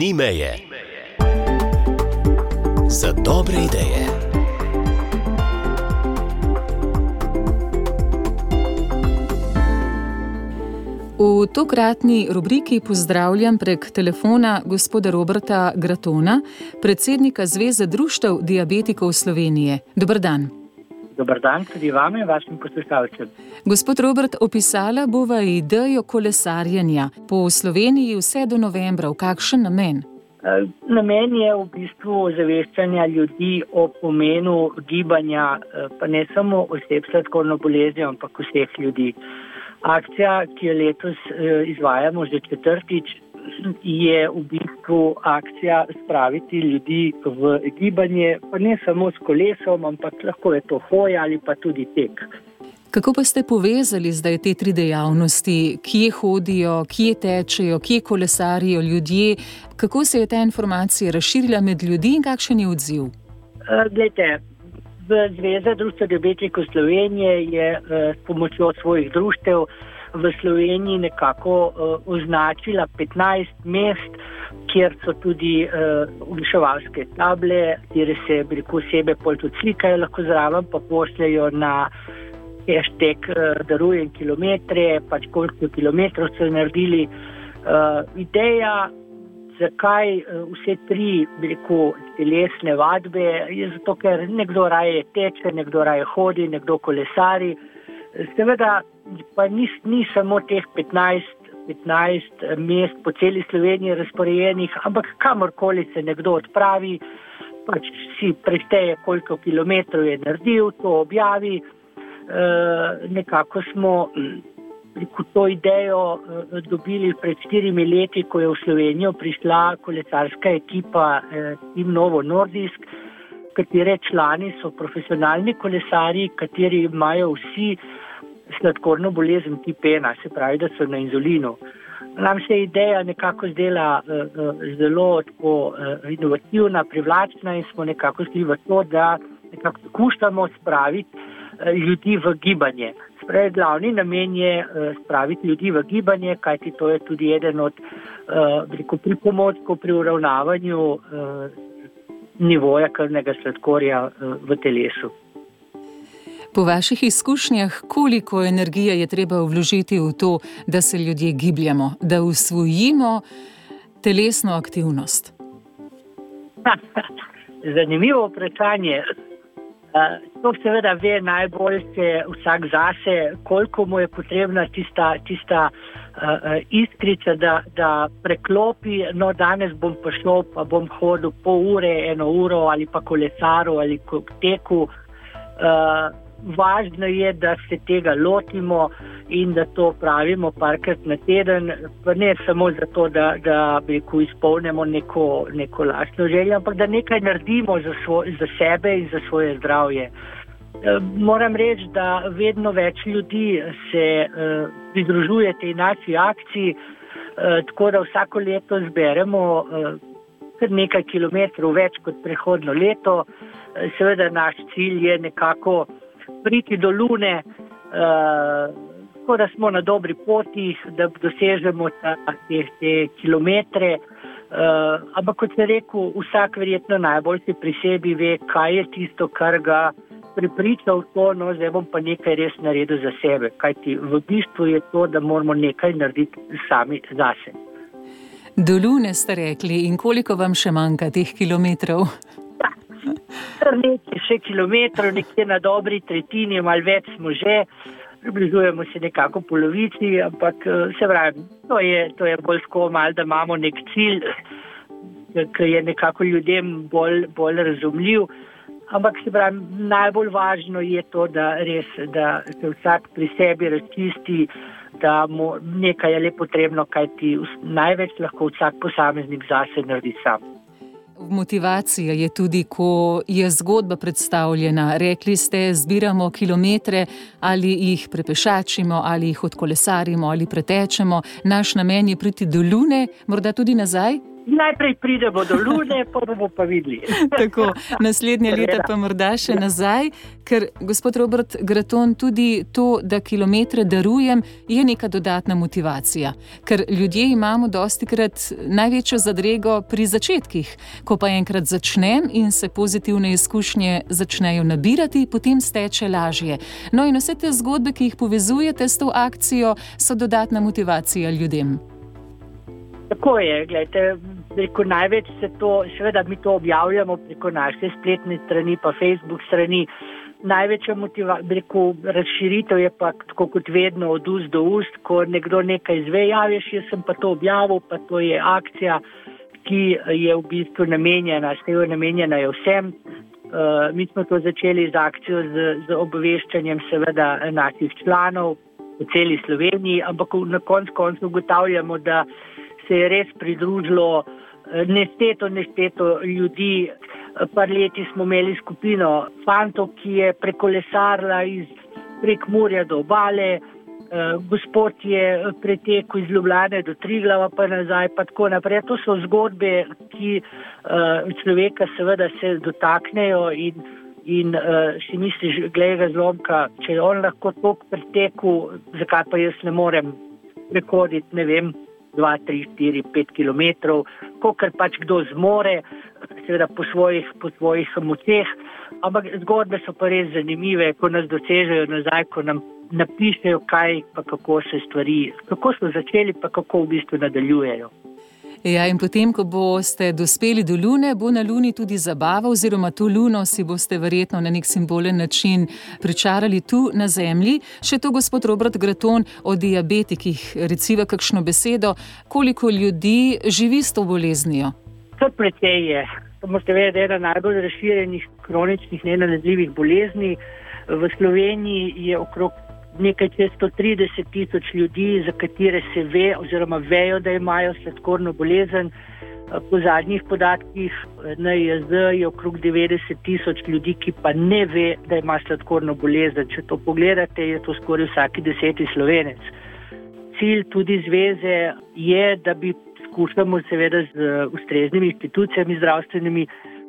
ni meje. Za dobre ideje. V tokratni rubriki pozdravljam prek telefona gospoda Roberta Gratona, predsednika Zveze društev diabetikov Slovenije. Dobr dan. Dobar dan tudi vam in vašim poslušalcem. Gospod Robert, opisala bova idejo kolesarjenja po Sloveniji vse do novembra. V kakšen namen? Eh, Namen je v bistvu ozaveščanja ljudi o pomenu gibanja, eh, pa ne samo oseb s sladkorno boleznijo, ampak vseh ljudi. Akcija, ki jo letos eh, izvajamo že četrtič, je v bistvu akcija spraviti ljudi v gibanje, pa ne samo s kolesom, ampak lahko je to hoja ali pa tudi tek. Kako pa ste povezali zdaj te tri dejavnosti, kje hodijo, kje tečejo, kje kolesarijo ljudje, kako se je ta informacija razširila med ljudi in kakšen je odziv? Eh, Glejte, v Zveza društva diabetikov Slovenije je eh, s pomočjo svojih društev v Sloveniji nekako eh, označila 15 mest, kjer so tudi oglaševalske table, kjer se veliko osebe pol tudi slikajo, lahko zraven pa pošljajo na hashtag eh, darujem kilometre, pač koliko kilometrov so naredili. Uh, ideja, zakaj uh, vse tri rekel, telesne vadbe, je zato, ker nekdo raje teče, nekdo raje hodi, nekdo kolesari. Seveda pa ni, ni samo teh 15, 15 mest po celi Sloveniji razporejenih, ampak kamorkoli se nekdo odpravi, pač si prešteje, koliko kilometrov je naredil, to objavi. Eh, nekako smo rekel, to idejo eh, dobili pred štirimi leti, ko je v Slovenijo prišla kolesarska ekipa eh, Team Novo Nordisk, katere člani so profesionalni kolesari, kateri imajo vsi sladkorno bolezen tip 1, se pravi, da so na inzulinu. Nam se je ideja nekako zdela zelo tako, inovativna, privlačna in smo nekako šli v to, da nekako skušamo spraviti ljudi v gibanje. Sprej, glavni namen je eh, spraviti ljudi v gibanje, kajti to je tudi eden od uh, pripomočkov pri uravnavanju uh, nivoja krvnega sladkorja uh, v telesu. Po vaših izkušnjah, koliko energije je treba vložiti v to, da se ljudje gibljamo, da usvojimo telesno aktivnost? Zanimivo vprašanje. To seveda ve najbolj vsak zase, koliko mu je potrebna tista, tista uh, iskrica, da, da preklopi. No, danes bom prišel, pa bom hodil pol ure, eno uro ali pa kolesaro ali teku. Uh, važno je, da se tega lotimo in da to pravimo parkrat na teden, pa ne samo zato, da, da bi izpolnimo neko, neko lastno željo, ampak da nekaj naredimo za, svoj, za sebe in za svoje zdravje. Eh, moram reči, da vedno več ljudi se uh, pridružuje tej naši akciji, uh, tako da vsako leto zberemo uh, kar nekaj kilometrov več kot prehodno leto. Uh, seveda naš cilj je nekako priti do Lune, uh, da smo na dobri poti, da dosežemo ta, te, te kilometre. Uh, ampak, kot sem rekel, vsak verjetno najbolj si pri sebi ve, kaj je tisto, kar ga pripriča v to, no zdaj bom pa nekaj res naredil za sebe. Kaj ti v bistvu je to, da moramo nekaj narediti sami zase. Do Lune ste rekli, in koliko vam še manjka teh kilometrov? Kar nekaj še kilometrov, nekje na dobri tretjini, malo več smo že, približujemo se nekako polovici, ampak eh, se pravi, to je, to je bolj skomal, da imamo nek cilj, ki je nekako ljudem bolj, bolj razumljiv. Ampak se pravi, najbolj važno je to, da res, da se vsak pri sebi razčisti, da mu nekaj je le potrebno, kaj ti največ lahko vsak posameznik zase naredi sam. Motivacija je tudi, ko je zgodba predstavljena. Rekli ste, zbiramo kilometre ali jih prepešačimo, ali jih odkolesarimo, ali pretečemo. Naš namen je priti do Lune, morda tudi nazaj. Najprej pridemo do Lune, pa bomo pa videli. Tako, naslednje leto pa morda še nazaj, ker gospod Robert Graton tudi to, da kilometre darujem, je neka dodatna motivacija. Ker ljudje imamo dosti krat največjo zadrego pri začetkih. Ko pa enkrat začnem in se pozitivne izkušnje začnejo nabirati, potem steče lažje. No in vse te zgodbe, ki jih povezujete s to akcijo, so dodatna motivacija ljudem. Tako je, gledajte, preko največ se to, seveda mi to objavljamo preko naše spletne strani, pa Facebook strani. Največja motivacija, razširitev je pa tako kot vedno od ust do ust, ko nekdo nekaj izve, javiš, jaz sem pa to objavil, pa to je akcija, ki je v bistvu namenjena, število namenjena je vsem. Uh, mi smo to začeli z akcijo, z, z obveščanjem seveda naših članov v celi Sloveniji, ampak na koncu koncu ugotavljamo, da se je res pridružilo eh, nešteto, nešteto ljudi. Par leti smo imeli skupino fantov, ki je prekolesarila iz prek Murja do obale. Uh, gospod je pretekel iz Ljubljana do Triglava, pa nazaj, pa tako naprej. To so zgodbe, ki človeka seveda se dotaknejo in, in si misliš, gledaj, zlomka, če on lahko tok pretekel, zakaj pa jaz ne morem prehoditi, ne vem, 2, 3, 4, 5 km, kot pač kdo zmore, seveda po svojih, po svojih močeh. Ampak zgodbe so pa res zanimive, ko nas dosežejo nazaj, ko nam napišejo, kaj pa kako se stvari, kako so začeli, pa kako v bistvu nadaljujejo. Ja, in potem, ko boste dospeli do Lune, bo na Luni tudi zabava, oziroma to Luno si boste verjetno na nek simbolen način pričarali tu na Zemlji. Še to, gospod Robert Graton, o diabetikih, reciva kakšno besedo, koliko ljudi živi s to boleznijo? Kar precej je. To morate vedeti, da je ena najbolj razširjenih kroničnih nenalezljivih bolezni. V Sloveniji je okrog nekaj čez 130 tisoč ljudi, za katere se ve, oziroma vejo, da imajo sladkorno bolezen. Po zadnjih podatkih na IAZ je okrog 90 tisoč ljudi, ki pa ne ve, da ima sladkorno bolezen. Če to pogledate, je to skoraj vsaki deseti slovenec. Cilj tudi zveze je, da bi skušali, seveda, z ustreznimi institucijami zdravstvenimi.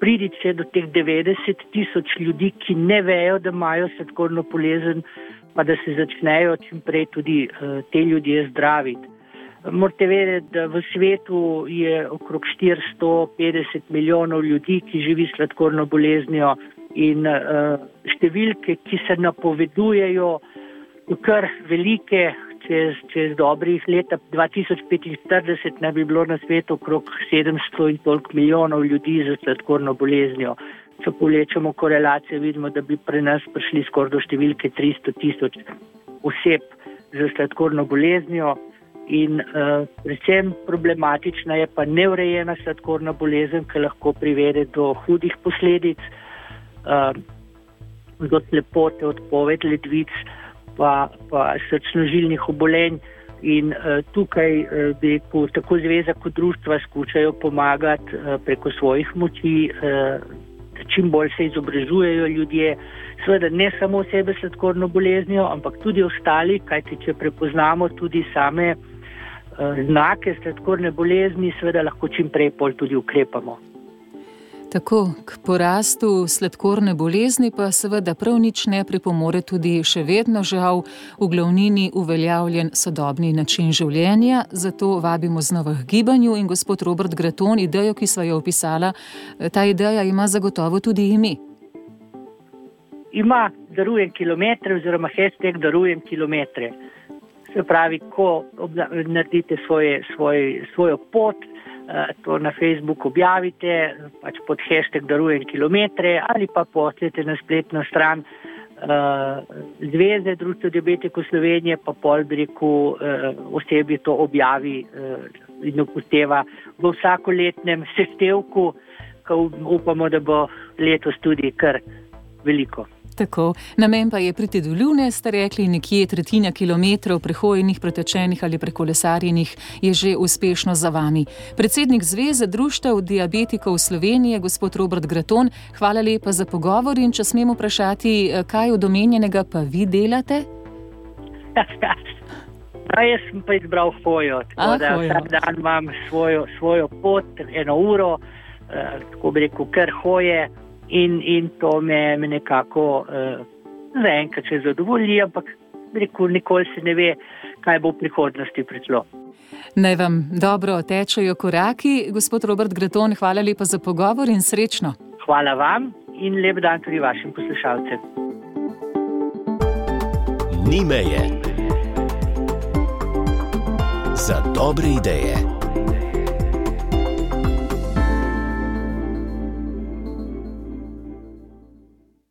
Pridi če do teh 90 tisoč ljudi, ki ne vejo, da imajo sladkorno bolezen, pa da se začnejo čim prej tudi uh, te ljudje zdraviti. Morate vedeti, da v svetu je okrog 450 milijonov ljudi, ki živi s sladkorno boleznijo, in uh, številke, ki se napovedujejo, kar velike. Čez, čez dobrih let 2045 naj bi bilo na svetu okrog 700 in toliko milijonov ljudi z sladkorno boleznijo če povlečemo korelacije, vidimo, da bi pri nas prišli skoraj do številke 300 tisoč oseb z sladkorno boleznijo. In uh, predvsem problematična je pa neurejena sladkorna bolezen, ki lahko privede do hudih posledic, uh, do slepote, odpoved ledvic, pa, pa srčno-žilnih obolenj. In uh, tukaj uh, bi po, tako zveza kot društva skušajo pomagati uh, preko svojih moči. Uh, čim bolj se izobražujejo ljudje, seveda ne samo osebe s sladkorno boleznijo, ampak tudi ostali, kajti če prepoznamo tudi same uh, znake sladkorne bolezni, seveda lahko čim prej pol tudi ukrepamo. Tako k porastu sladkorne bolezni pa seveda prav nič ne pripomore tudi še vedno žal v glavnini uveljavljen sodobni način življenja. Zato vabimo znova k gibanju in gospod Robert Graton, idejo, ki sva jo opisala, ta ideja ima zagotovo tudi ime. Ima darujem kilometre oziroma hashtag darujem kilometre. Se pravi, ko naredite svoje, svoje, svojo pot, to na Facebooku objavite, pač pod hashtag darujem kilometre ali pa pošljete na spletno stran uh, Zveze Društva diabetikov Slovenije, pa pol bi rekel, uh, osebi to objavi uh, in upošteva v vsakoletnem seštevku, ko upamo, da bo letos tudi kar veliko. Tako, namen pa je priti do Lune, ste rekli, nekje tretjina kilometrov prehojenih, pretečenih ali prekolesarjenih je že uspešno za vami. Predsednik Zveze društev diabetikov Slovenije, gospod Robert Graton, hvala lepa za pogovor in če smemo vprašati, kaj od omenjenega pa vi delate? A jaz sem pa izbral hojo, tako A, da hojo. vsak dan imam svojo, svojo pot, eno uro, eh, tako bi rekel, kar hoje in, in to me, me nekako eh, zaenkrat še zadovolji, ampak rekel, nikoli se ne ve, kaj bo v prihodnosti prišlo. Naj vam dobro tečejo koraki. Gospod Robert Graton, hvala lepa za pogovor in srečno. Hvala vam in lep dan tudi vašim poslušalcem. Ni meje. Za dobre ideje.